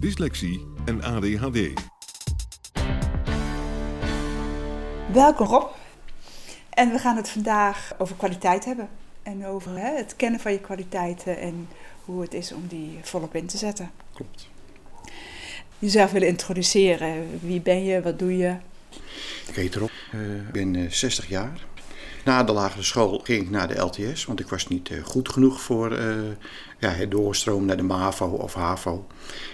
dyslexie en ADHD. Welkom Rob. En we gaan het vandaag over kwaliteit hebben. En over hè, het kennen van je kwaliteiten en hoe het is om die volop in te zetten. Klopt. Jezelf willen introduceren. Wie ben je? Wat doe je? Ik heet Rob. Eh, Ik ben eh, 60 jaar. Na de lagere school ging ik naar de LTS, want ik was niet eh, goed genoeg voor eh, ja, het doorstromen naar de MAVO of HAVO.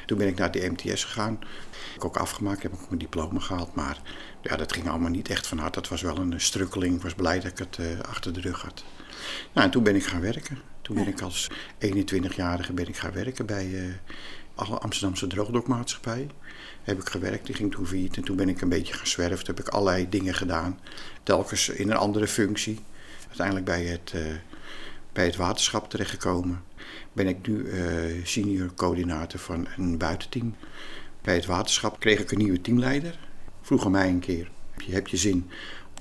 Toen ben ik naar de MTS gegaan. Ik heb ook afgemaakt, heb ook mijn diploma gehaald, maar ja, dat ging allemaal niet echt van harte. Dat was wel een strukkeling. Ik was blij dat ik het eh, achter de rug had. Nou, en toen ben ik gaan werken. Toen ben ik als 21-jarige ben ik gaan werken bij alle Amsterdamse droogdokmaatschappij. Heb ik gewerkt, die ging toen failliet. En toen ben ik een beetje. Toen heb ik allerlei dingen gedaan. Telkens in een andere functie. Uiteindelijk bij het, eh, bij het waterschap terechtgekomen. Ben ik nu eh, senior coördinator van een buitenteam. Bij het waterschap kreeg ik een nieuwe teamleider. Vroeg mij een keer, heb je, heb je zin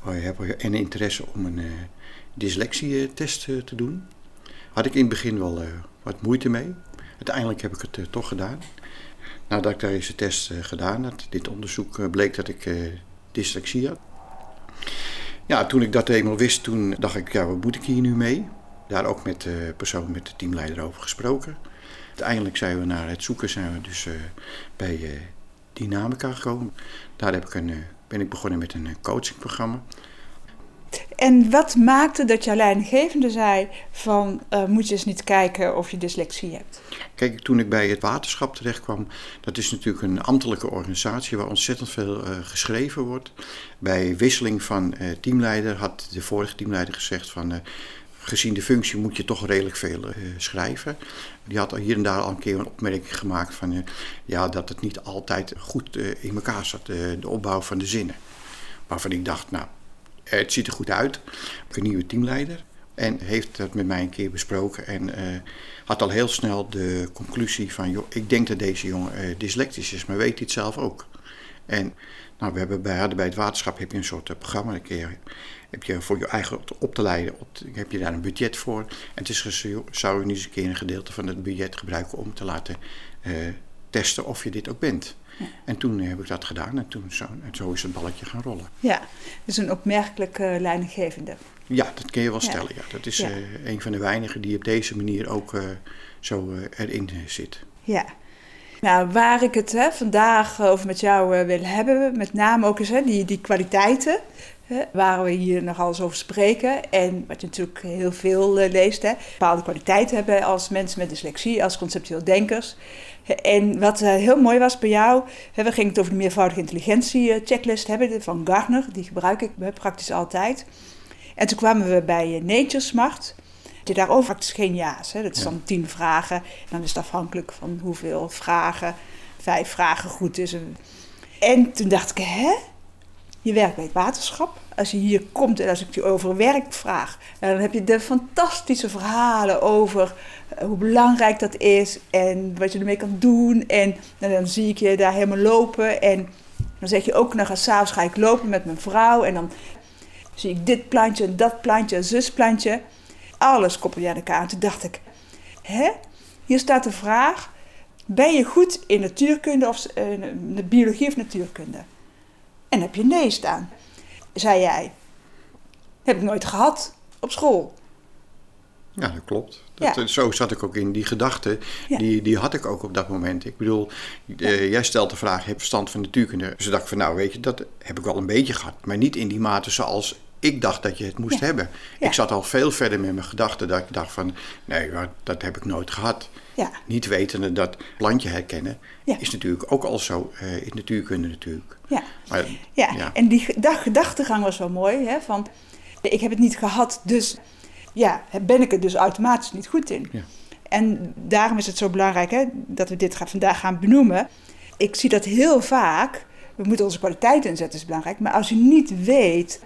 eh, je en interesse om een dyslexietest te doen? Had ik in het begin wel wat moeite mee. Uiteindelijk heb ik het toch gedaan. Nadat ik deze test eh, gedaan had, dit onderzoek, eh, bleek dat ik eh, dyslexie had. Ja, toen ik dat eenmaal wist, toen dacht ik, ja, wat moet ik hier nu mee? Daar ook met de persoon, met de teamleider over gesproken. Uiteindelijk zijn we naar het zoeken, zijn we dus bij Dynamica gekomen. Daar heb ik een, ben ik begonnen met een coachingprogramma. En wat maakte dat jouw leidinggevende zei van eh, moet je eens niet kijken of je dyslexie hebt? Kijk, toen ik bij het waterschap terecht kwam, dat is natuurlijk een ambtelijke organisatie waar ontzettend veel eh, geschreven wordt. Bij wisseling van eh, teamleider had de vorige teamleider gezegd van, gezien de functie moet je toch redelijk veel schrijven. Die had hier en daar al een keer een opmerking gemaakt van, ja, dat het niet altijd goed in elkaar zat, de opbouw van de zinnen. Waarvan ik dacht, nou, het ziet er goed uit. Een nieuwe teamleider. En heeft dat met mij een keer besproken. En eh, had al heel snel de conclusie van... Joh, ik denk dat deze jongen eh, dyslectisch is, maar weet het zelf ook. En nou, we hebben bij, bij het waterschap heb je een soort eh, programma. Kun je, heb je voor je eigen op, te leiden, heb je daar een budget voor. En het is zou je niet eens een keer een gedeelte van het budget gebruiken... om te laten eh, testen of je dit ook bent. En toen heb ik dat gedaan en toen zo, en zo is het balletje gaan rollen. Ja, dus een opmerkelijke leidinggevende. Ja, dat kun je wel stellen. Ja. Dat is Ja. eh, een van de weinigen die op deze manier ook eh, zo eh, erin zit. Ja. Nou, waar ik het hè, vandaag over met jou wil hebben, met name ook eens hè, die, die kwaliteiten, hè, waar we hier nog alles over spreken. En wat je natuurlijk heel veel eh, leest, hè, bepaalde kwaliteiten hebben als mensen met dyslexie, als conceptueel denkers. En wat eh, heel mooi was bij jou, hè, we gingen het over de meervoudige intelligentie eh, checklist hebben van Gartner, die gebruik ik praktisch altijd. En toen kwamen we bij Nature Smart. Je daarover praktisch geen ja's. Hè? Dat is dan tien vragen. En dan is het afhankelijk van hoeveel vragen. Vijf vragen goed is. En toen dacht ik, hè? Je werkt bij het waterschap. Als je hier komt en als ik je over werk vraag, dan heb je de fantastische verhalen over eh, hoe belangrijk dat is en wat je ermee kan doen. En, en dan zie ik je daar helemaal lopen. En dan zeg je ook nog, s'avonds ga ik lopen met mijn vrouw. En dan zie ik dit plantje dat plantje en zus plantje. Alles koppel je aan elkaar. En toen dacht ik, hè? Hier staat de vraag, ben je goed in natuurkunde of eh, de biologie of natuurkunde? En heb je nee staan, zei jij. Heb ik nooit gehad op school. Ja, dat klopt. Dat, ja. Zo zat ik ook in. Die gedachte, ja. die, die had ik ook op dat moment. Ik bedoel, uh, jij stelt de vraag, heb je verstand van natuurkunde? Dus dacht van, nou weet je, dat heb ik wel een beetje gehad. Maar niet in die mate zoals ik dacht dat je het moest hebben. Ik zat al veel verder met mijn gedachten dat ik dacht van, nee, dat heb ik nooit gehad. Niet wetende dat plantje herkennen is natuurlijk ook al zo uh, in natuurkunde natuurlijk. Ja, maar, ja. en die gedachtegang was wel mooi. Hè, van, ik heb het niet gehad, dus ja, ben ik er dus automatisch niet goed in. Ja. En daarom is het zo belangrijk hè, dat we dit vandaag gaan benoemen. Ik zie dat heel vaak. We moeten onze kwaliteiten inzetten, is belangrijk. Maar als je niet weet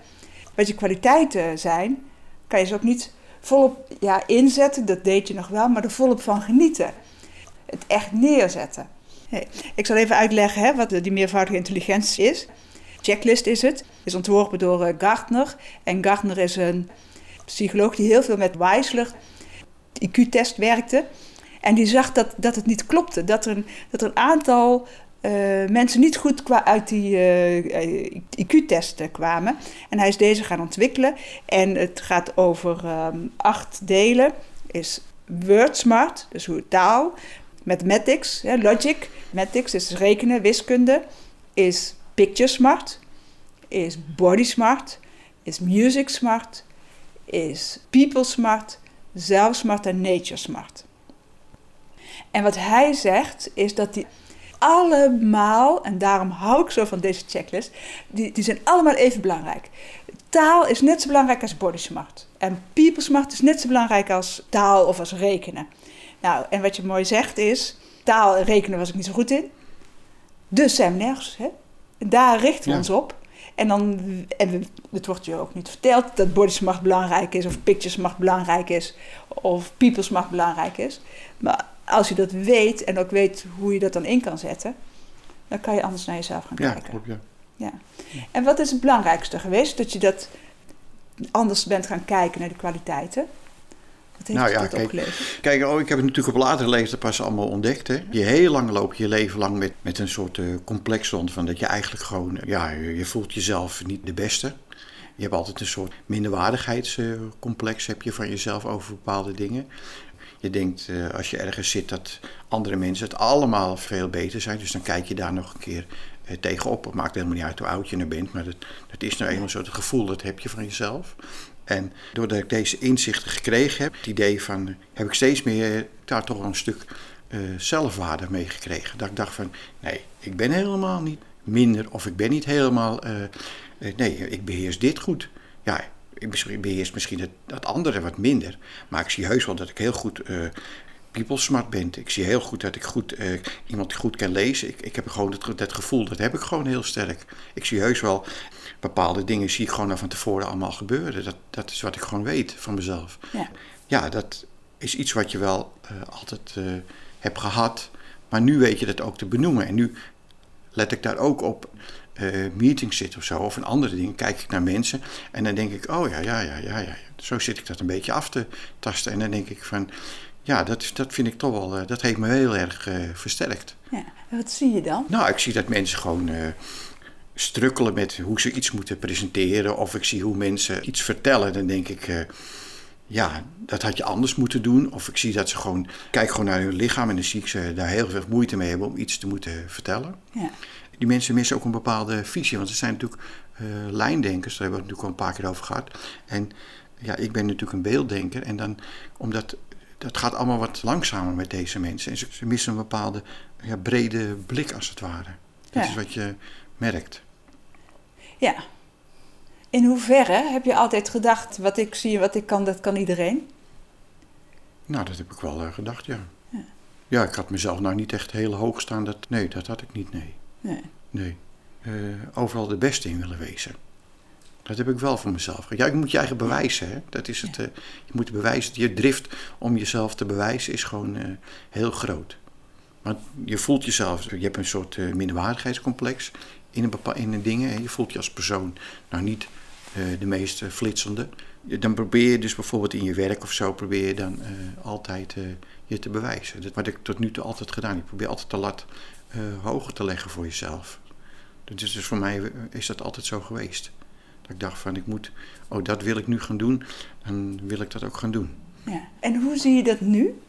wat je kwaliteiten zijn, kan je ze ook niet volop ja, inzetten. Dat deed je nog wel, maar er volop van genieten. Het echt neerzetten. Ik zal even uitleggen hè, wat die meervoudige intelligentie is. Checklist is het. is ontworpen door uh, Gartner. En Gartner is een psycholoog die heel veel met Weisler IQ-test werkte. En die zag dat, dat het niet klopte. Dat er een, dat er een aantal uh, mensen niet goed qua uit die uh, IQ-testen kwamen. En hij is deze gaan ontwikkelen. En het gaat over um, acht delen. Is WordSmart, dus hoe taal. Mathematics, hè, logic. Mathematics is rekenen, wiskunde. Is Picture Smart. Is Body Smart. Is Music Smart is people smart, zelf smart en nature smart. En wat hij zegt is dat die allemaal, en daarom hou ik zo van deze checklist, die, die zijn allemaal even belangrijk. Taal is net zo belangrijk als body smart. En people smart is net zo belangrijk als taal of als rekenen. Nou, en wat je mooi zegt is, taal en rekenen was ik niet zo goed in. Dus zijn we nergens. Hè? Daar richten we ons op. En dan, en het wordt je ook niet verteld dat body smart belangrijk is, of picture smart belangrijk is, of people smart belangrijk is. Maar als je dat weet en ook weet hoe je dat dan in kan zetten, dan kan je anders naar jezelf gaan kijken. Klopt, ja. ja. En wat is het belangrijkste geweest? Dat je dat anders bent gaan kijken naar de kwaliteiten? Wat heeft nou ja, kijk, kijk oh, ik heb het natuurlijk op latere leeftijd pas allemaal ontdekt. Hè. Je heel lang loop je je leven lang met, met een soort uh, complex rond van dat je eigenlijk gewoon, ja, je voelt jezelf niet de beste. Je hebt altijd een soort minderwaardigheidscomplex heb je van jezelf over bepaalde dingen. Je denkt uh, als je ergens zit dat andere mensen het allemaal veel beter zijn. Dus dan kijk je daar nog een keer uh, tegenop. Het maakt helemaal niet uit hoe oud je er bent. Maar dat, is nou eenmaal zo het gevoel dat heb je van jezelf. En doordat ik deze inzichten gekregen heb, het idee van, heb ik steeds meer daar toch een stuk uh, zelfwaarde mee gekregen. Dat ik dacht van, nee, ik ben helemaal niet minder of ik ben niet helemaal, nee, ik beheers dit goed. Ja, ik beheers misschien het, dat andere wat minder, maar ik zie heus wel dat ik heel goed people smart ben. Ik zie heel goed dat ik goed, uh, iemand goed kan lezen. Ik, ik heb gewoon dat, dat gevoel, dat heb ik gewoon heel sterk. Ik zie heus wel bepaalde dingen zie ik gewoon van tevoren allemaal gebeuren. Dat, dat is wat ik gewoon weet van mezelf. Ja, ja dat is iets wat je wel uh, altijd uh, hebt gehad. Maar nu weet je dat ook te benoemen. En nu let ik daar ook op uh, meetings zitten of zo. Of een andere dingen. Kijk ik naar mensen. En dan denk ik, oh ja, ja, ja, ja, ja. Zo zit ik dat een beetje af te tasten. En dan denk ik van, ja, dat, dat vind ik toch wel, dat heeft me heel erg versterkt. Ja, en wat zie je dan? Nou, ik zie dat mensen gewoon strukkelen met hoe ze iets moeten presenteren. Of ik zie hoe mensen iets vertellen. Dan denk ik, ja, dat had je anders moeten doen. Of ik zie dat ze gewoon, kijk gewoon naar hun lichaam en dan zie ik ze daar heel veel moeite mee hebben om iets te moeten vertellen. Ja. Die mensen missen ook een bepaalde visie. Want ze zijn natuurlijk uh, lijndenkers, daar hebben we het natuurlijk al een paar keer over gehad. En ja, ik ben natuurlijk een beelddenker. En dan, omdat dat gaat allemaal wat langzamer met deze mensen. En ze, ze missen een bepaalde ja, brede blik als het ware. Dat is wat je merkt. Ja. In hoeverre heb je altijd gedacht, wat ik zie en wat ik kan, dat kan iedereen? Nou, dat heb ik wel uh, gedacht, ja. ja. ja. ik had mezelf nou niet echt heel hoog staan. Dat, nee, dat had ik niet, nee. Nee. nee. Uh, overal de beste in willen wezen. Dat heb ik wel voor mezelf. Ja, je moet je eigen bewijzen. Hè? Dat is het, uh, je moet bewijzen. Je drift om jezelf te bewijzen is gewoon heel groot. Want je voelt jezelf, je hebt een soort minderwaardigheidscomplex in een bepaalde in dingen. Je voelt je als persoon nou niet de meest flitsende. Dan probeer je dus bijvoorbeeld in je werk of zo, probeer je dan altijd je te bewijzen. Dat wat ik tot nu toe altijd gedaan. Ik probeer altijd de lat hoger te leggen voor jezelf. Dus, dus voor mij is dat altijd zo geweest. Dat ik dacht van ik moet, oh dat wil ik nu gaan doen, dan wil ik dat ook gaan doen. Ja. En hoe zie je dat nu?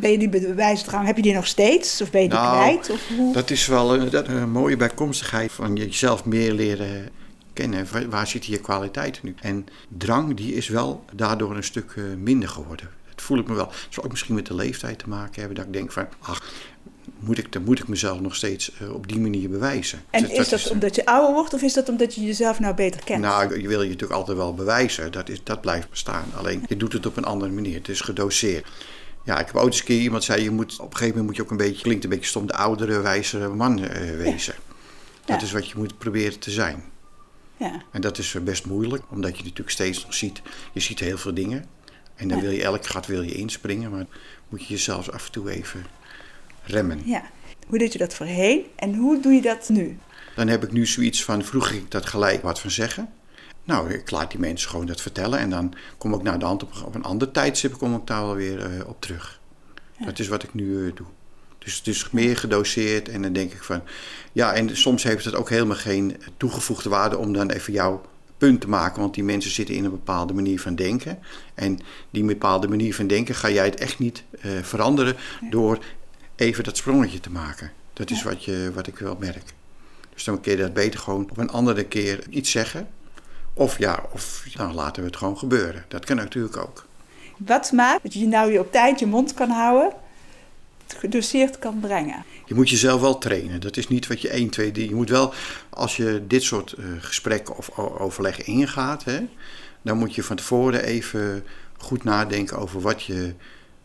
Ben je die bewijsdrang, heb je die nog steeds? Of ben je die Nou, kwijt? Of hoe? Dat is wel een, dat, een mooie bijkomstigheid van jezelf meer leren kennen. Waar, zitten je kwaliteiten nu? En drang die is wel daardoor een stuk eh, minder geworden. Dat voel ik me wel. Dat zal ook misschien met de leeftijd te maken hebben. Dat ik denk van, ach, moet ik, dan moet ik mezelf nog steeds eh, op die manier bewijzen. en Dat- is dat dat omdat je ouder wordt of is dat omdat je jezelf nou beter kent? Nou, je wil je natuurlijk altijd wel bewijzen. Dat, is, dat blijft bestaan. Alleen, je doet het op een andere manier. Het is gedoseerd. Ja, ik heb ooit eens een keer iemand zei, je moet, op een gegeven moment moet je ook een beetje, klinkt een beetje stom, de oudere, wijzere man eh, wezen. Dat Ja. is wat je moet proberen te zijn. Ja. En dat is eh, best moeilijk, omdat je natuurlijk steeds nog ziet, je ziet heel veel dingen. En dan wil je elk gat wil je inspringen, maar moet je jezelf af en toe even remmen. ja. Hoe deed je dat voorheen en hoe doe je dat nu? Dan heb ik nu zoiets van, vroeger ging ik dat gelijk wat van zeggen. Nou, ik laat die mensen gewoon dat vertellen en dan kom ik naar de hand op, op een ander tijdstip kom ik daar wel weer eh, op terug. Dat is wat ik nu eh, doe. Dus het is meer gedoseerd en dan denk ik van, ja, en soms heeft het ook helemaal geen toegevoegde waarde om dan even jouw punt te maken, want die mensen zitten in een bepaalde manier van denken. En die bepaalde manier van denken ga jij het echt niet eh, veranderen door even dat sprongetje te maken. Dat is wat, je, wat ik wel merk. Dus dan kun je dat beter gewoon op een andere keer iets zeggen. Of ja, of dan laten we het gewoon gebeuren. Dat kan natuurlijk ook. Wat maakt dat je nou weer op tijd je mond kan houden, het gedoseerd kan brengen? Je moet jezelf wel trainen. Dat is niet wat je 1, 2, 3. Je moet wel, als je dit soort eh, gesprekken of o- overleggen ingaat, hè, dan moet je van tevoren even goed nadenken over wat je.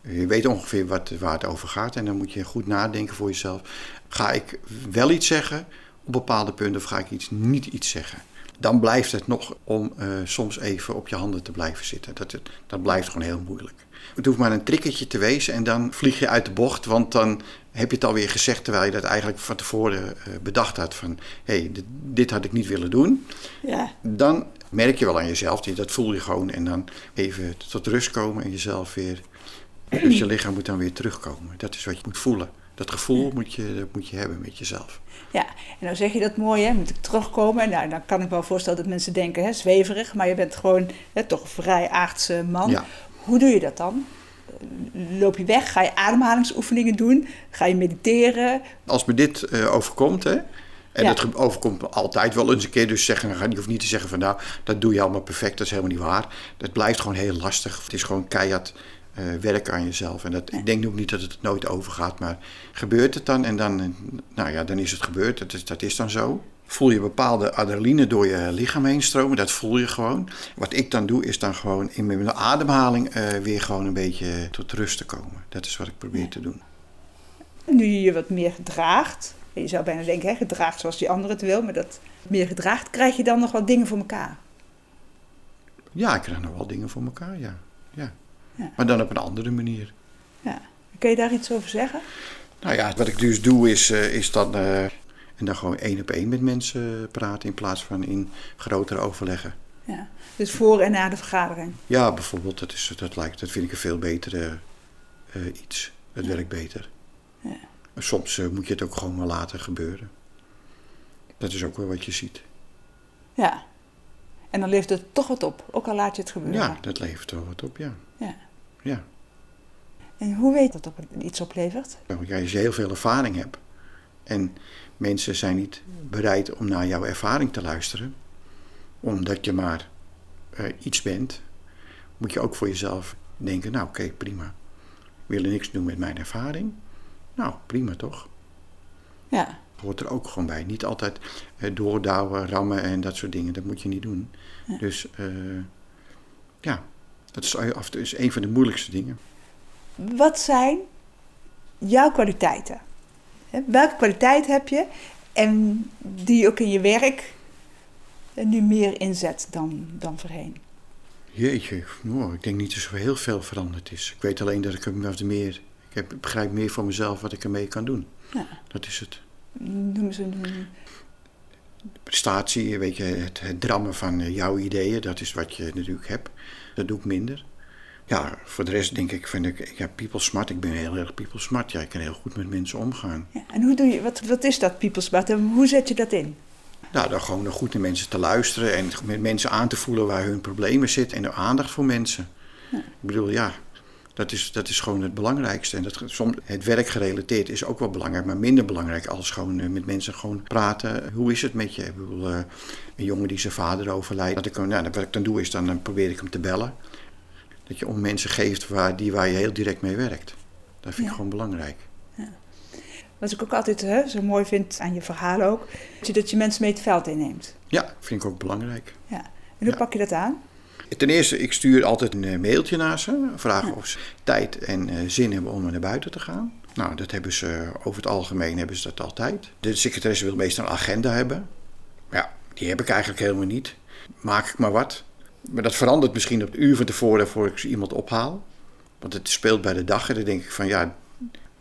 Je weet ongeveer wat, waar het over gaat. En dan moet je goed nadenken voor jezelf. Ga ik wel iets zeggen op bepaalde punten of ga ik iets, niet iets zeggen? Dan blijft het nog om eh, soms even op je handen te blijven zitten. Dat, dat blijft gewoon heel moeilijk. Het hoeft maar een trikketje te wezen en dan vlieg je uit de bocht. Want dan heb je het alweer gezegd terwijl je dat eigenlijk van tevoren eh, bedacht had. Van, hé, hey, dit, dit had ik niet willen doen. Ja. Dan merk je wel aan jezelf, dat voel je gewoon. En dan even tot rust komen en jezelf weer... Dus je lichaam moet dan weer terugkomen. Dat is wat je moet voelen. Dat gevoel moet je, dat moet je hebben met jezelf. Ja, en dan zeg je dat mooi, hè? Moet ik terugkomen? Nou, dan kan ik me wel voorstellen dat mensen denken, hè, zweverig, maar je bent gewoon hè, toch een vrij aardse man. Ja. Hoe doe je dat dan? Loop je weg? Ga je ademhalingsoefeningen doen? Ga je mediteren? Als me dit eh, overkomt, hè, en Ja. dat overkomt me altijd wel eens een keer, dus zeggen, je hoeft niet te zeggen van nou, dat doe je allemaal perfect, dat is helemaal niet waar. Dat blijft gewoon heel lastig. Het is gewoon keihard eh, werken aan jezelf. En dat, ik denk ook niet dat het nooit overgaat, maar gebeurt het dan en dan, eh, nou ja, dan is het gebeurd. Dat is, dat is dan zo. Voel je bepaalde adrenaline door je lichaam heen stromen, dat voel je gewoon. Wat ik dan doe, is dan gewoon in mijn ademhaling eh, weer gewoon een beetje tot rust te komen. Dat is wat ik probeer te doen. Nu je je wat meer gedraagt, je zou bijna denken, hè, gedraagt zoals die ander het wil, maar dat meer gedraagt, krijg je dan nog wat dingen voor elkaar. Ja, ik krijg nog wel dingen voor elkaar, ja. ja. Ja. Maar dan op een andere manier. Ja. Kun je daar iets over zeggen? Nou ja, wat ik dus doe is, eh, is dan, eh, en dan gewoon één op één met mensen praten in plaats van in grotere overleggen. Ja. Dus voor en na de vergadering. Ja, bijvoorbeeld, dat, is, dat, lijkt, dat vind ik een veel betere eh, iets. Dat werkt beter. Ja. Soms moet je het ook gewoon maar laten gebeuren. Dat is ook wel wat je ziet. Ja. En dan levert het toch wat op, ook al laat je het gebeuren. Ja, dat levert wel wat op, ja. Ja. Ja. En hoe weet dat dat iets oplevert? Ja, als je heel veel ervaring hebt en mensen zijn niet bereid om naar jouw ervaring te luisteren, omdat je maar eh, iets bent, moet je ook voor jezelf denken, nou oké, prima. Willen niks doen met mijn ervaring? Nou, prima toch? Ja. Hoort er ook gewoon bij. Niet altijd eh, doordouwen, rammen en dat soort dingen. Dat moet je niet doen. Dus eh, ja, dat is is een van de moeilijkste dingen. Wat zijn jouw kwaliteiten? Welke kwaliteit heb je en die je ook in je werk eh, nu meer inzet dan, dan voorheen? Jeetje, nou, ik denk niet dat er zo heel veel veranderd is. Ik weet alleen dat ik er meer, ik heb, begrijp meer van mezelf wat ik ermee kan doen. Ja. Dat is het. Noem ze een. Prestatie, weet je, het, het drammen van eh, jouw ideeën, dat is wat je natuurlijk hebt. Dat doe ik minder. Ja, voor de rest denk ik, vind ik, ja, people smart. Ik ben heel erg people smart. Ja, ik kan heel goed met mensen omgaan. Ja, en hoe doe je, wat, wat is dat People Smart en hoe zet je dat in? Nou, dan gewoon goed naar mensen te luisteren en met mensen aan te voelen waar hun problemen zitten en de aandacht voor mensen. Ik bedoel, ja, Dat is, dat is gewoon het belangrijkste. En dat, soms, het werk gerelateerd is ook wel belangrijk, maar minder belangrijk als gewoon eh, met mensen gewoon praten. Hoe is het met je? Ik bedoel, uh, een jongen die zijn vader overlijdt. Dat ik, nou, wat ik dan doe is, dan, dan probeer ik hem te bellen. Dat je om mensen geeft waar, die, waar je heel direct mee werkt. Dat vind ik gewoon belangrijk. Ja. Wat ik ook altijd hè, zo mooi vind aan je verhaal ook, dat je mensen mee het veld inneemt. Ja, vind ik ook belangrijk. Ja. En hoe pak je dat aan? Ten eerste, ik stuur altijd een eh, mailtje naar ze. Vragen of ze tijd en uh, zin hebben om naar buiten te gaan. Nou, dat hebben ze over het algemeen hebben ze dat altijd. De secretaresse wil meestal een agenda hebben. Ja, die heb ik eigenlijk helemaal niet. Maak ik maar wat. Maar dat verandert misschien op het uur van tevoren voor ik iemand ophaal. Want het speelt bij de dag en dan denk ik van ja,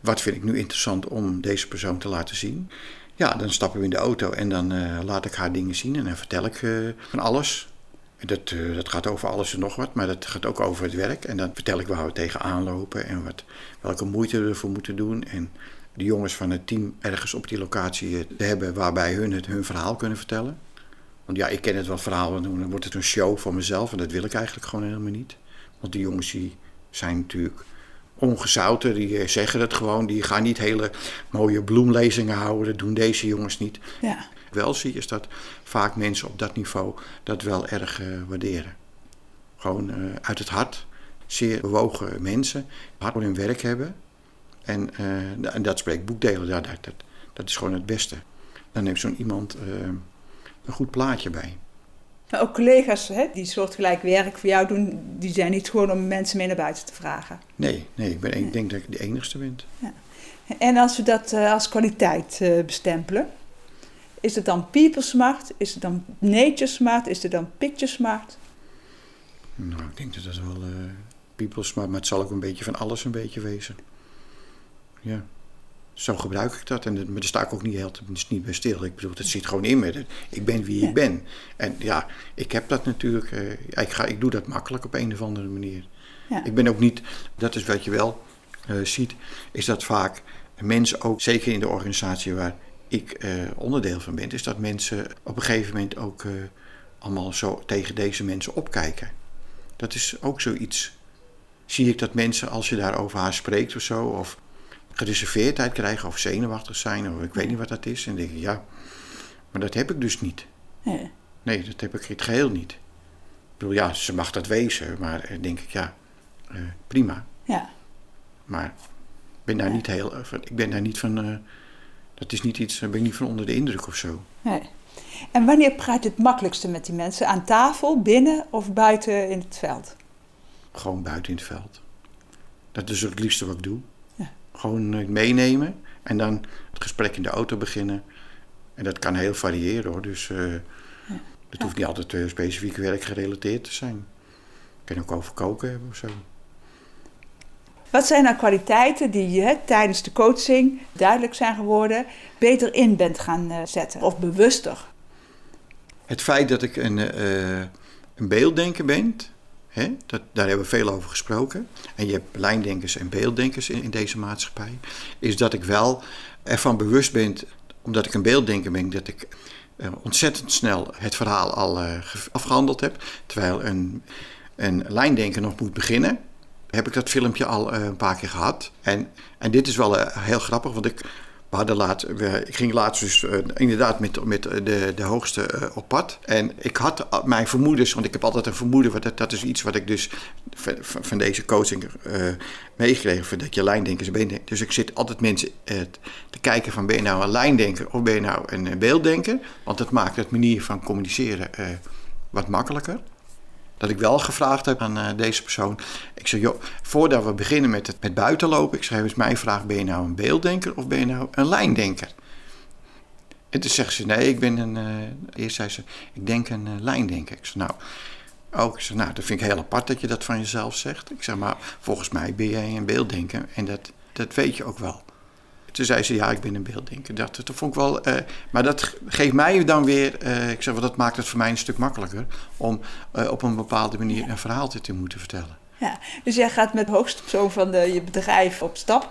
wat vind ik nu interessant om deze persoon te laten zien? Ja, dan stappen we in de auto en dan uh, laat ik haar dingen zien en dan vertel ik uh, van alles. Dat, uh, dat gaat over alles en nog wat, maar dat gaat ook over het werk. En dan vertel ik waar we tegenaan lopen en wat, welke moeite we ervoor moeten doen. En de jongens van het team ergens op die locatie te hebben waarbij hun het hun verhaal kunnen vertellen. Want ja, ik ken het wel verhaal, dan wordt het een show voor mezelf en dat wil ik eigenlijk gewoon helemaal niet. Want die jongens die zijn natuurlijk ongezouten, die eh, zeggen het gewoon. Die gaan niet hele mooie bloemlezingen houden, dat doen deze jongens niet. Ja. Wel zie je is dat vaak mensen op dat niveau dat wel erg uh, waarderen. Gewoon uh, uit het hart, zeer bewogen mensen, hard voor hun werk hebben. En, uh, en dat spreekt boekdelen, dat, dat, dat is gewoon het beste. Dan heeft zo'n iemand een goed plaatje bij. Maar ook collega's hè, die soortgelijk werk voor jou doen, die zijn niet gewoon om mensen mee naar buiten te vragen. Nee, nee ik, ben, ik denk dat ik de enigste ben. Ja. En als we dat als kwaliteit bestempelen, is het dan people smart? Is het dan nature smart? Is het dan picture smart? Nou, ik denk dat dat wel uh, people smart, maar het zal ook een beetje van alles een beetje wezen. Ja zo gebruik ik dat. En maar daar sta ik ook niet heel niet bij stil. Ik bedoel, het zit gewoon in me. Ik ben wie ik ben. En ja, ik heb dat natuurlijk. Uh, ik, ga, ik doe dat makkelijk op een of andere manier. Ja. Ik ben ook niet, dat is wat je wel uh, ziet, is dat vaak mensen ook, zeker in de organisatie waar ik uh, onderdeel van ben, is dat mensen op een gegeven moment ook allemaal zo tegen deze mensen opkijken. Dat is ook zoiets. Zie ik dat mensen, als je daar over haar spreekt of zo, of gereserveerdheid krijgen of zenuwachtig zijn of ik weet niet wat dat is. En denk ik, ja, maar dat heb ik dus niet. Nee. nee, dat heb ik in het geheel niet. Ik bedoel, ja, ze mag dat wezen, maar uh, denk ik, ja, prima. Ja. Maar ik ben daar niet heel, ik ben daar niet van, dat is niet iets, daar ben ik niet van onder de indruk of zo. Nee. En wanneer praat je het makkelijkste met die mensen? Aan tafel, binnen of buiten in het veld? Gewoon buiten in het veld. Dat is het liefste wat ik doe. Gewoon eh, meenemen en dan het gesprek in de auto beginnen. En dat kan heel variëren hoor. Dus uh, ja. het hoeft niet altijd uh, specifiek werkgerelateerd te zijn. Het kan ook over koken hebben of zo. Wat zijn nou kwaliteiten die je tijdens de coaching duidelijk zijn geworden, beter in bent gaan zetten of bewuster? Het feit dat ik een, een beelddenker ben, dat, daar hebben we veel over gesproken. En je hebt lijndenkers en beelddenkers in, deze maatschappij. Is dat ik wel ervan bewust ben, omdat ik een beelddenker ben, dat ik uh, ontzettend snel het verhaal al afgehandeld heb. Terwijl een, een lijndenker nog moet beginnen. Heb ik dat filmpje al uh, een paar keer gehad. En, en dit is wel heel grappig, want ik we laat, ik ging laatst dus uh, inderdaad met, met de, de hoogste op pad. En ik had mijn vermoedens, want ik heb altijd een vermoeden, dat, dat is iets wat ik dus van, van deze coaching meegekregen, dat je lijndenkers bent. Dus ik zit altijd mensen te kijken van ben je nou een lijndenker of ben je nou een beelddenker? Want dat maakt het manier van communiceren wat makkelijker dat ik wel gevraagd heb aan uh, deze persoon. Ik zeg, joh, voordat we beginnen met het met buitenlopen, ik schrijf eens mijn vraag: ben je nou een beelddenker of ben je nou een lijndenker? En toen zegt ze: nee, ik ben een. Uh, eerst zei ze: ik denk een uh, lijndenker. Ik zeg, nou. Ook, zeg, nou, dat vind ik heel apart dat je dat van jezelf zegt. Ik zeg, maar volgens mij ben jij een beelddenker en dat, dat weet je ook wel. Toen zei ze, ja, ik ben een beelddenker. Dat, dat vond ik wel... Uh, maar dat geeft mij dan weer... Uh, ik zeg, wel, dat maakt het voor mij een stuk makkelijker... om uh, op een bepaalde manier een verhaal te moeten vertellen. Ja, dus jij gaat met hoogste persoon van de, je bedrijf op stap.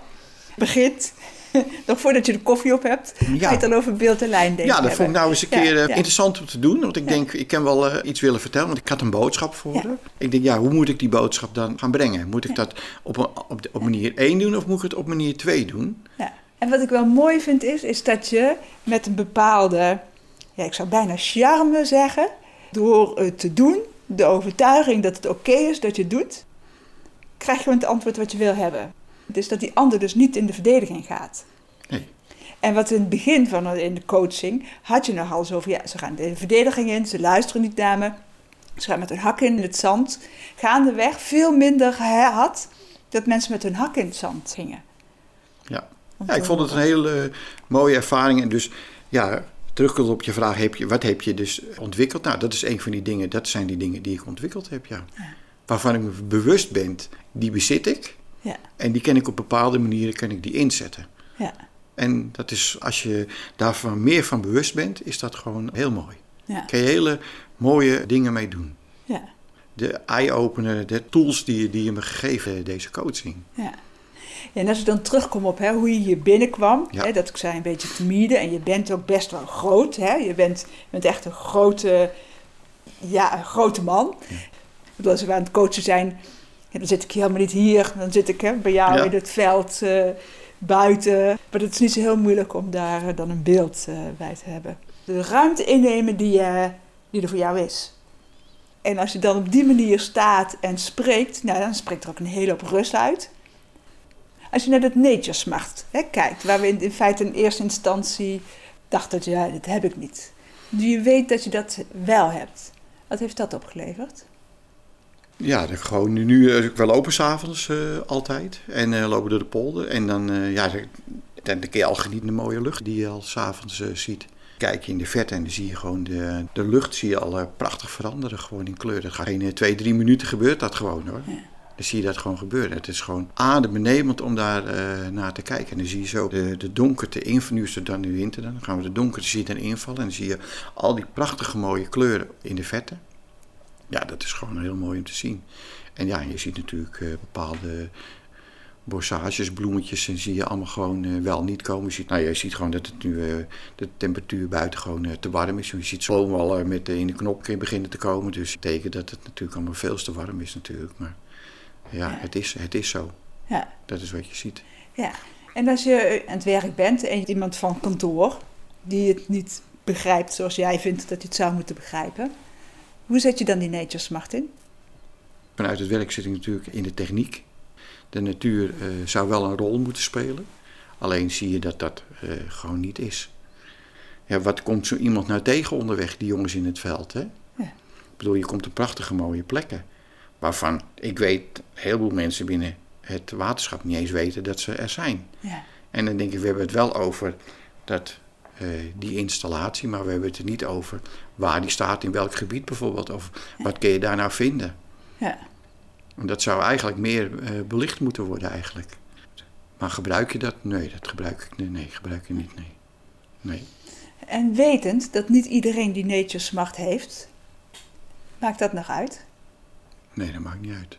Begint nog voordat je de koffie op hebt, ga je het dan over beeld en lijn denken. Ja, dat vond ik nou eens een keer eh, ja. interessant om te doen. Want ik denk, ik kan wel eh, iets willen vertellen. Want ik had een boodschap voor haar. Ik denk, ja, hoe moet ik die boodschap dan gaan brengen? Moet ik dat op, een- op, de- op manier 1 doen of moet ik het op manier 2 doen? Ja. En wat ik wel mooi vind is, is dat je met een bepaalde, ja, ik zou bijna charme zeggen, door het te doen, de overtuiging dat het oké is dat je het doet, krijg je gewoon het antwoord wat je wil hebben. Dus dat die ander dus niet in de verdediging gaat. Nee. En wat in het begin van in de coaching had je nogal zo van ja, ze gaan de verdediging in, ze luisteren niet naar me, ze gaan met hun hak in het zand. Gaandeweg veel minder gehad dat mensen met hun hak in het zand gingen. Ja. Ik vond het een hele eh, mooie ervaring. En dus, ja, terugkomend op je vraag, heb je, wat heb je dus ontwikkeld? Nou, dat is een van die dingen, dat zijn die dingen die ik ontwikkeld heb, ja. Waarvan ik me bewust ben, die bezit ik. Ja, En die kan ik op bepaalde manieren kan ik die inzetten. ja, En dat is, als je daarvan meer van bewust bent, is dat gewoon heel mooi. ja, Kan je hele mooie dingen mee doen. ja, De eye-opener, de tools die, je- die je me gegeven deze coaching. ja. En als ik dan terugkom op hè, hoe je hier binnenkwam, Ja. hè, dat ik zei een beetje timide en je bent ook best wel groot. Hè? Je bent, je bent echt een grote, ja, een grote man. Ik bedoel, als we aan het coachen zijn, ja, dan zit ik helemaal niet hier. Dan zit ik hè, bij jou Ja. in het veld, eh, buiten. Maar het is niet zo heel moeilijk om daar eh, dan een beeld eh, bij te hebben. De ruimte innemen die, die er voor jou is. En als je dan op die manier staat en spreekt, nou, dan spreekt er ook een hele hoop rust uit. Als je naar dat nature smart hè, kijkt, waar we in, in feite in eerste instantie dachten, ja, dat heb ik niet. Nu je weet dat je dat wel hebt. Wat heeft dat opgeleverd? Ja, gewoon nu, nu eh, we lopen s'avonds avonds altijd. En eh, lopen door de polder. En dan, eh, ja, dan, kun je al genieten de mooie lucht die je al s'avonds avonds ziet. Kijk je in de verte en dan zie je gewoon de, de lucht zie je al prachtig veranderen. Gewoon in kleur. Dat gaat geen twee, drie minuten gebeurt dat gewoon hoor. Ja. Dan zie je dat gewoon gebeuren. Het is gewoon adembenemend om daar eh, naar te kijken. En dan zie je zo de, de donkerte invallen. Nu dan nu winter. Dan gaan we de donkerte zie je dan invallen. En dan zie je al die prachtige mooie kleuren in de verte. Ja, dat is gewoon heel mooi om te zien. En ja, je ziet natuurlijk eh, bepaalde bossages, bloemetjes. En zie je allemaal gewoon eh, wel niet komen. Je ziet, nou, je ziet gewoon dat het nu de temperatuur buiten gewoon te warm is. Je ziet zo al met in de knop beginnen te komen. Dus dat betekent dat het natuurlijk allemaal veel te warm is natuurlijk. Maar ja, Ja. Het, is, het is zo. Ja, Dat is wat je ziet. ja. En als je aan het werk bent en iemand van kantoor die het niet begrijpt zoals jij vindt dat je het zou moeten begrijpen, hoe zet je dan die nature smart in? Vanuit het werk zit ik natuurlijk in de techniek. De natuur eh, zou wel een rol moeten spelen. Alleen zie je dat dat eh, gewoon niet is. Ja, wat komt zo iemand nou tegen onderweg, die jongens in het veld? Hè? Ja. Ik bedoel, je komt op prachtige mooie plekken. Waarvan ik weet, een heleboel mensen binnen het waterschap niet eens weten dat ze er zijn. Ja, En dan denk ik, we hebben het wel over dat, eh, die installatie, maar we hebben het er niet over waar die staat, in welk gebied bijvoorbeeld. Of wat kun je daar nou vinden. ja, En dat zou eigenlijk meer eh, belicht moeten worden eigenlijk. Maar gebruik je dat? Nee, dat gebruik ik nee, nee, gebruik je niet. Nee. nee. En wetend dat niet iedereen die nature smart heeft, maakt dat nog uit? Nee, dat maakt niet uit.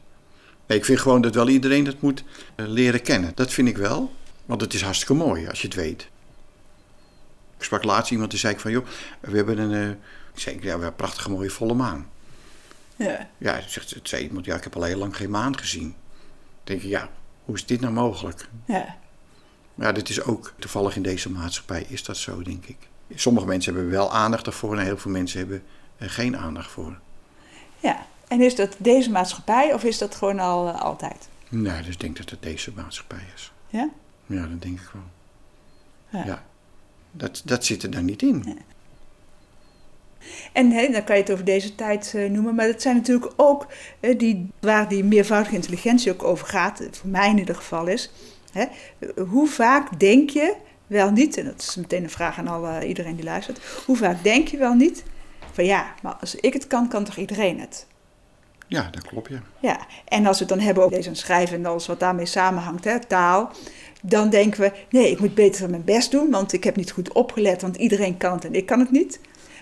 Nee, ik vind gewoon dat wel iedereen dat moet eh, leren kennen. Dat vind ik wel. Want het is hartstikke mooi als je het weet. Ik sprak laatst iemand die zei ik van, joh, we hebben een, eh, ik zei, ja, we hebben een prachtige mooie volle maan. Ja, Ja, zegt, het zei iemand, ja, ik heb al heel lang geen maan gezien. Dan denk ik, ja, hoe is dit nou mogelijk? ja, Ja, dit is ook toevallig in deze maatschappij is dat zo, denk ik. Sommige mensen hebben wel aandacht daarvoor en heel veel mensen hebben er geen aandacht voor. ja. En is dat deze maatschappij of is dat gewoon al eh, altijd? Nee, dus ik denk dat het deze maatschappij is. Ja? Ja, dat denk ik wel. Ja. Ja. Dat, dat zit er dan niet in. En hè, dan kan je het over deze tijd eh, noemen, maar dat zijn natuurlijk ook eh, die, waar die meervoudige intelligentie ook over gaat, voor mij in ieder geval is. Hè, hoe vaak denk je wel niet, en dat is meteen een vraag aan alle, iedereen die luistert, hoe vaak denk je wel niet van ja, maar als ik het kan, kan toch iedereen het? Ja, dat klopt, ja. Ja, en als we het dan hebben over lezen en schrijven en alles wat daarmee samenhangt, hè, taal, dan denken we, nee, ik moet beter mijn best doen, want ik heb niet goed opgelet, want iedereen kan het en ik kan het niet.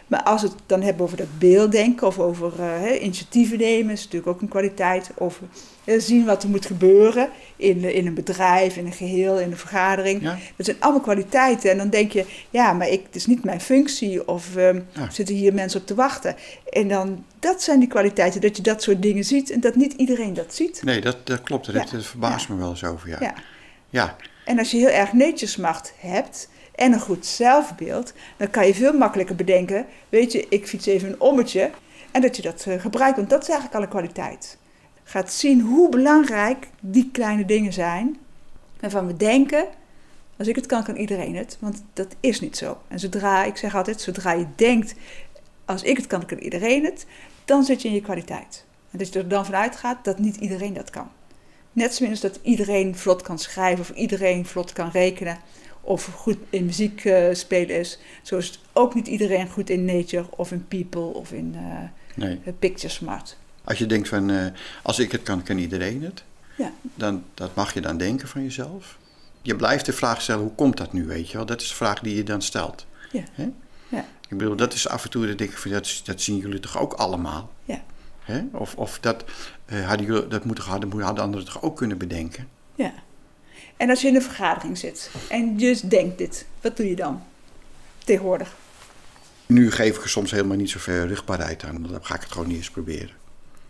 Maar als we het dan hebben over dat beelddenken of over uh, initiatieven nemen, is natuurlijk ook een kwaliteit. Of uh, zien wat er moet gebeuren in, in een bedrijf, in een geheel, in een vergadering. Dat zijn allemaal kwaliteiten. En dan denk je, ja, maar ik, het is niet mijn functie of uh, zitten hier mensen op te wachten. En dan, dat zijn die kwaliteiten, dat je dat soort dingen ziet en dat niet iedereen dat ziet. Nee, dat, dat klopt. Dat, dat verbaast me wel eens over, ja. ja. En als je heel erg netjesmacht hebt en een goed zelfbeeld, dan kan je veel makkelijker bedenken: weet je, ik fiets even een ommetje. En dat je dat uh, gebruikt, want dat is eigenlijk alle kwaliteit. Gaat zien hoe belangrijk die kleine dingen zijn. Waarvan we denken: als ik het kan, kan iedereen het. Want dat is niet zo. En zodra, ik zeg altijd: zodra je denkt: als ik het kan, kan iedereen het. Dan zit je in je kwaliteit. En dat je er dan vanuit gaat dat niet iedereen dat kan. Net zoals dat iedereen vlot kan schrijven of iedereen vlot kan rekenen of goed in muziek uh, spelen is. Zo is het ook niet iedereen goed in nature of in people of in uh, nee. picture smart. Als je denkt van, uh, als ik het kan, kan iedereen het. Ja. Dan, dat mag je dan denken van jezelf. Je blijft de vraag stellen, hoe komt dat nu, weet je wel? Dat is de vraag die je dan stelt. Ja. ja. Ik bedoel, dat is af en toe, dat denk ik, van, dat, dat zien jullie toch ook allemaal? Ja. Hè? Of, of dat, hadden jullie, dat moeten, hadden, hadden anderen toch ook kunnen bedenken? Ja. En als je in een vergadering zit en je denkt dit, wat doe je dan tegenwoordig? Nu geef ik er soms helemaal niet zoveel rugbaarheid aan. Dan ga ik het gewoon niet eens proberen.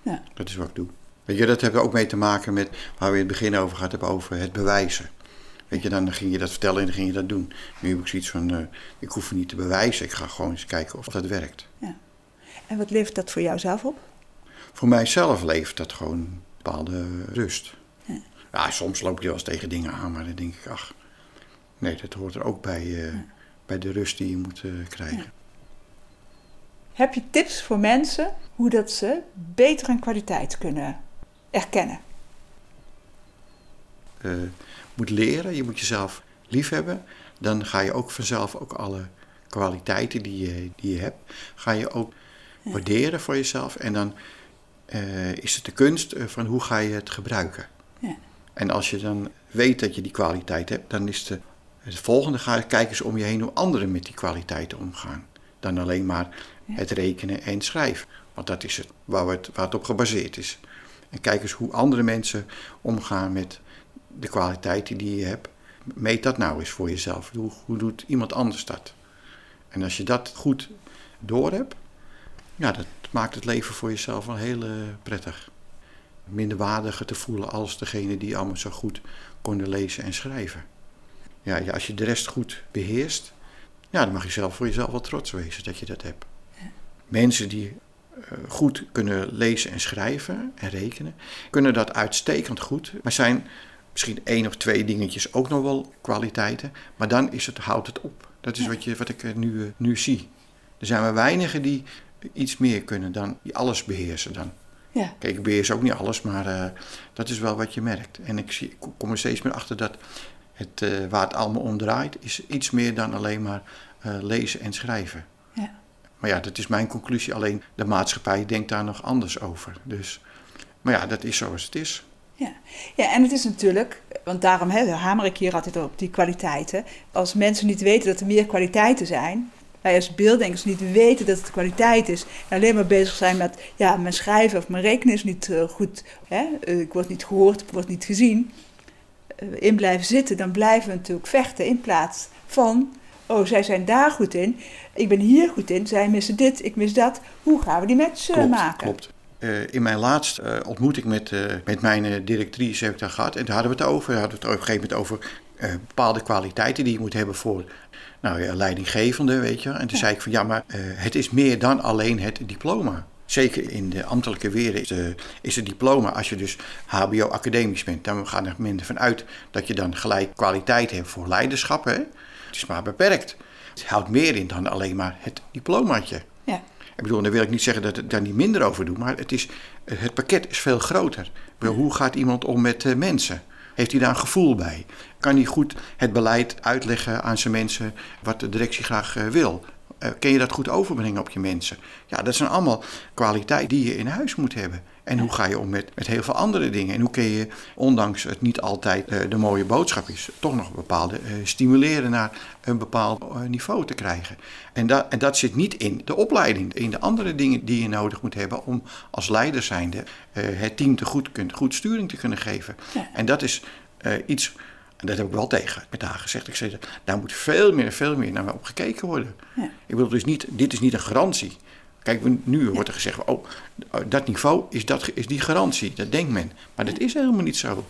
Ja. Dat is wat ik doe. Weet je, dat heeft ook mee te maken met waar we in het begin over gehad hebben, over het bewijzen. Weet je, dan ging je dat vertellen en dan ging je dat doen. Nu heb ik zoiets van, uh, ik hoef het niet te bewijzen. Ik ga gewoon eens kijken of dat werkt. Ja. En wat levert dat voor jou zelf op? Voor mijzelf levert dat gewoon een bepaalde rust. Ja, soms loop je wel eens tegen dingen aan, maar dan denk ik, ach, nee, dat hoort er ook bij, uh, bij de rust die je moet uh, krijgen. Heb je tips voor mensen hoe dat ze beter en kwaliteit kunnen erkennen? Uh, moet leren, je moet jezelf liefhebben. Dan ga je ook vanzelf ook alle kwaliteiten die je, die je hebt, ga je ook waarderen voor jezelf. En dan is het de kunst van hoe ga je het gebruiken. Ja. En als je dan weet dat je die kwaliteit hebt, dan is de, het volgende ga kijken eens om je heen hoe anderen met die kwaliteiten omgaan. Dan alleen maar het rekenen en schrijven. Want dat is het waar, het waar het op gebaseerd is. En kijk eens hoe andere mensen omgaan met de kwaliteiten die je hebt. Meet dat nou eens voor jezelf. Hoe, hoe doet iemand anders dat? En als je dat goed door hebt, ja, dat maakt het leven voor jezelf wel heel uh, prettig minderwaardiger te voelen als degene die allemaal zo goed konden lezen en schrijven. Ja, ja, als je de rest goed beheerst, ja, dan mag je zelf voor jezelf wel trots wezen dat je dat hebt. Mensen die uh, goed kunnen lezen en schrijven en rekenen, kunnen dat uitstekend goed, maar zijn misschien één of twee dingetjes ook nog wel kwaliteiten, maar dan is het, houdt het op. Dat is wat, je, wat ik nu, uh, nu zie. Er zijn maar weinigen die iets meer kunnen dan, die alles beheersen dan. Ja. Kijk, ik beheers ook niet alles, maar uh, dat is wel wat je merkt. En ik, zie, ik kom er steeds meer achter dat het, uh, waar het allemaal om draait, is iets meer dan alleen maar uh, lezen en schrijven. Ja. Maar ja, dat is mijn conclusie. Alleen de maatschappij denkt daar nog anders over. Dus, maar ja, dat is zoals het is. Ja. ja, en het is natuurlijk, want daarom hè, hamer ik hier altijd op die kwaliteiten. Als mensen niet weten dat er meer kwaliteiten zijn, wij als beelddenkers niet weten dat het kwaliteit is. En alleen maar bezig zijn met, ja, mijn schrijven of mijn rekenen is niet uh, goed. Hè? Uh, ik word niet gehoord, ik word niet gezien. Uh, in blijven zitten, dan blijven we natuurlijk vechten in plaats van, oh, zij zijn daar goed in. Ik ben hier goed in, zij missen dit, ik mis dat. Hoe gaan we die match klopt, maken? Klopt. in mijn laatste ontmoeting met, met mijn directrice heb ik daar gehad. En daar hadden we het over. We hadden het op een gegeven moment over bepaalde kwaliteiten die je moet hebben voor nou ja, leidinggevende, weet je. En toen zei ik van ja, maar uh, het is meer dan alleen het diploma. Zeker in de ambtelijke wereld is, de, is het diploma, als je dus HBO-academisch bent, dan gaan er minder van uit dat je dan gelijk kwaliteit hebt voor leiderschap. Hè? Het is maar beperkt. Het houdt meer in dan alleen maar het diplomaatje. Ja. Ik bedoel, dan wil ik niet zeggen dat ik daar niet minder over doe, maar het, is, het pakket is veel groter. Bedoel, hoe gaat iemand om met uh, mensen? Heeft hij daar een gevoel bij? Kan hij goed het beleid uitleggen aan zijn mensen wat de directie graag uh, wil? Uh, kun je dat goed overbrengen op je mensen? Ja, dat zijn allemaal kwaliteiten die je in huis moet hebben. En hoe ga je om met, met heel veel andere dingen? En hoe kun je, ondanks het niet altijd uh, de mooie boodschap is, toch nog bepaalde uh, stimuleren naar een bepaald uh, niveau te krijgen? En, dat en dat zit niet in de opleiding, in de andere dingen die je nodig moet hebben om als leider zijnde het team te goed, kunt, goed sturing te kunnen geven. Ja. En dat is iets en dat heb ik wel tegen met haar gezegd. Ik zei, daar moet veel meer, veel meer naar op gekeken worden. Ja. Ik bedoel, dus niet, dit is niet een garantie. Kijk, nu wordt er gezegd, oh, dat niveau is, dat, is die garantie. Dat denkt men. Maar dat is helemaal niet zo.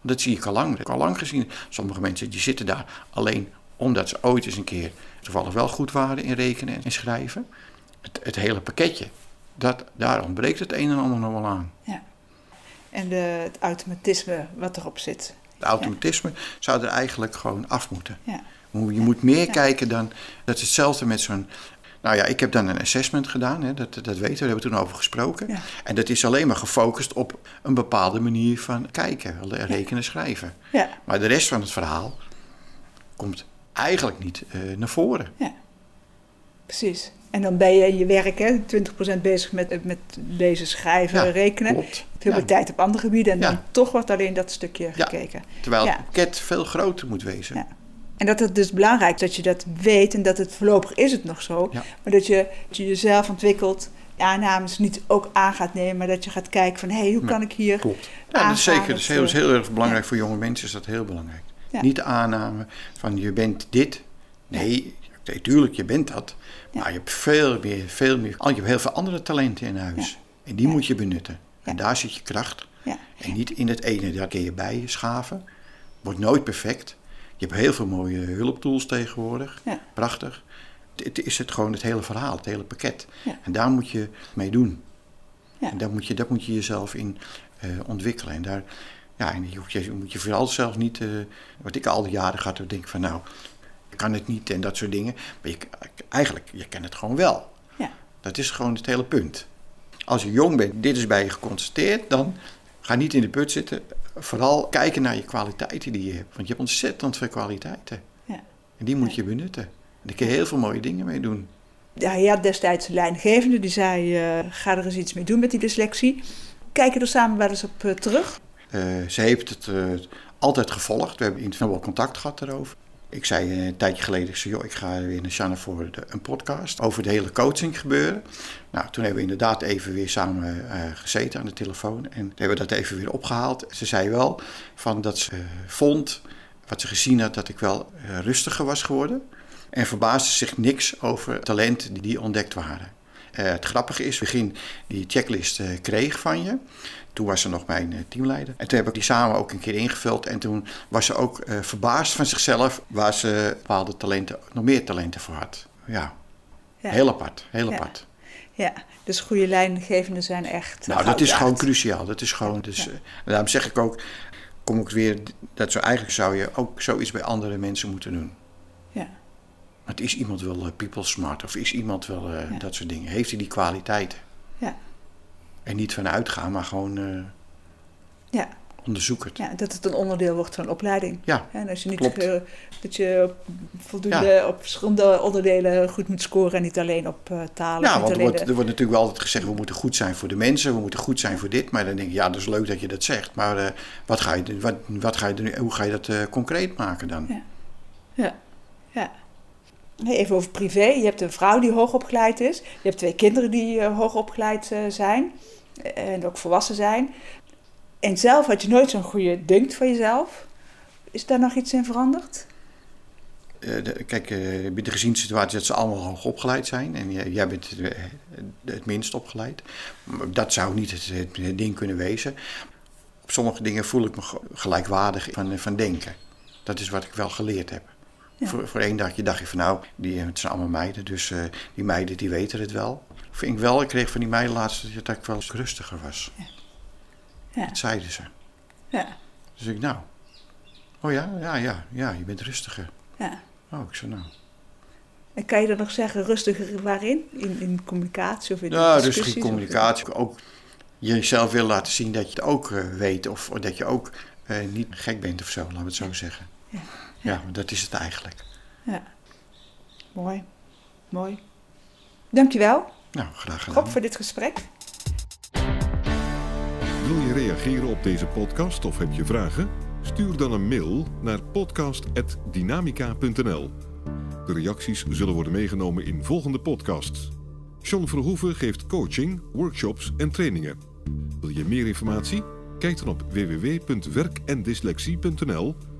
Dat zie ik al lang. Dat heb ik al lang gezien. Sommige mensen die zitten daar alleen omdat ze ooit eens een keer toevallig wel goed waren in rekenen en schrijven. Het, het hele pakketje, dat, daar ontbreekt het een en ander nog wel aan. Ja. En de, het automatisme wat erop zit. Het automatisme zou er eigenlijk gewoon af moeten. Ja. Je moet meer kijken dan. Dat is hetzelfde met zo'n. Nou ja, ik heb dan een assessment gedaan, hè, dat, dat weten we, daar hebben we toen over gesproken. En dat is alleen maar gefocust op een bepaalde manier van kijken, rekenen, schrijven. Ja. Maar de rest van het verhaal komt eigenlijk niet uh, naar voren. Ja, precies. En dan ben je in je werk hè, 20% bezig met, met lezen, schrijven, rekenen. Klopt. Heel veel tijd op andere gebieden en dan toch wordt alleen dat stukje gekeken. Terwijl het pakket veel groter moet wezen. En dat het dus belangrijk is dat je dat weet en dat het voorlopig is het nog zo. Maar dat je, dat je jezelf ontwikkelt, aannames niet ook aan gaat nemen, maar dat je gaat kijken van hé, hey, hoe kan ik hier. Klopt. Ja, dat is zeker. Dat is heel, heel erg belangrijk voor jonge mensen, is dat heel belangrijk. Niet de aanname van je bent dit. Nee, natuurlijk, je bent dat. Maar je hebt veel meer, veel meer. Je hebt heel veel andere talenten in huis. En die moet je benutten. En daar zit je kracht. En niet in het ene, daar kun je bij schaven. Wordt nooit perfect. Je hebt heel veel mooie hulptools tegenwoordig. Prachtig. Het is het gewoon het hele verhaal, het hele pakket. En daar moet je mee doen. En daar moet je, dat moet je jezelf in uh, ontwikkelen. En daar, ja, en je, moet je vooral zelf niet, uh, wat ik al die jaren gehad heb, denk van nou, kan het niet en dat soort dingen. Maar je, eigenlijk, je kan het gewoon wel. Ja. Dat is gewoon het hele punt. Als je jong bent, dit is bij je geconstateerd, dan ga niet in de put zitten. Vooral kijken naar je kwaliteiten die je hebt. Want je hebt ontzettend veel kwaliteiten. Ja. En die moet je benutten. En daar kun je heel veel mooie dingen mee doen. Ja, je had destijds een leidinggevende die zei: uh, ga er eens iets mee doen met die dyslexie. Kijken er samen wel eens op uh, terug? Uh, ze heeft het altijd gevolgd. We hebben in wel contact gehad erover. Ik zei een tijdje geleden, ik, joh, ik ga weer naar Shanna voor een podcast over de hele coaching gebeuren. Nou, toen hebben we inderdaad even weer samen uh, gezeten aan de telefoon en hebben we dat even weer opgehaald. Ze zei wel van dat ze uh, vond, wat ze gezien had, dat ik wel rustiger was geworden. En verbaasde zich niks over talenten die ontdekt waren. Het grappige is, begin die checklist kreeg van je. Toen was ze nog mijn eh, teamleider. En toen heb ik die samen ook een keer ingevuld. En toen was ze ook verbaasd van zichzelf waar ze bepaalde talenten, nog meer talenten voor had. Ja, ja. heel apart, heel ja. apart. Ja, dus goede lijngevenden zijn echt. Nou, dat is gewoon cruciaal. Dat is gewoon. Dus, ja. daarom zeg ik ook, kom ik weer, dat zo eigenlijk zou je ook zoiets bij andere mensen moeten doen. Maar is iemand wel uh, people smart of is iemand wel uh, dat soort dingen? Heeft hij die kwaliteiten? Ja. En niet van uitgaan, maar gewoon uh, ja. onderzoek het. Ja, dat het een onderdeel wordt van een opleiding. Ja, En als je niet dat je voldoende op verschillende onderdelen goed moet scoren en niet alleen op uh, talen. Ja, want er wordt, er wordt natuurlijk wel altijd gezegd, we moeten goed zijn voor de mensen, we moeten goed zijn voor dit. Maar dan denk ik, ja, dat is leuk dat je dat zegt. Maar wat ga je, wat, wat ga je, hoe ga je dat concreet maken dan? Ja, ja. ja. Even over privé. Je hebt een vrouw die hoogopgeleid is. Je hebt twee kinderen die hoogopgeleid zijn en ook volwassen zijn. En zelf had je nooit zo'n goede dunk van jezelf. Is daar nog iets in veranderd? Uh, de, kijk, uh, de geziene situatie dat ze allemaal hoog opgeleid zijn. En jij, bent het, het, minst opgeleid. Dat zou niet het, het, ding kunnen wezen. Op sommige dingen voel ik me gelijkwaardig van, van denken. Dat is wat ik wel geleerd heb. Ja. Voor, voor één dagje dacht je van nou, die, het zijn allemaal meiden. Dus uh, die meiden die weten het wel vind ik wel, ik kreeg van die meiden laatst dat ik wel eens rustiger was. Ja. ja. Dat zeiden ze. Ja. Dus ik, nou, oh ja, ja, ja, ja, je bent rustiger. Ja. Oh, ik zei nou. En kan je dan nog zeggen, rustiger waarin? In, in communicatie of in Ja, rustige communicatie. Ook jezelf wil laten zien dat je het ook uh, weet of, of, dat je ook uh, niet gek bent of zo, laten we het zo zeggen. Ja. Ja, dat is het eigenlijk. Ja, mooi. Mooi. Dankjewel, Nou, graag gedaan. Rob, voor dit gesprek. Wil je reageren op deze podcast of heb je vragen? Stuur dan een mail naar podcast.dynamica.nl. De reacties zullen worden meegenomen in volgende podcasts. John Verhoeven geeft coaching, workshops en trainingen. Wil je meer informatie? Kijk dan op www.werkendyslexie.nl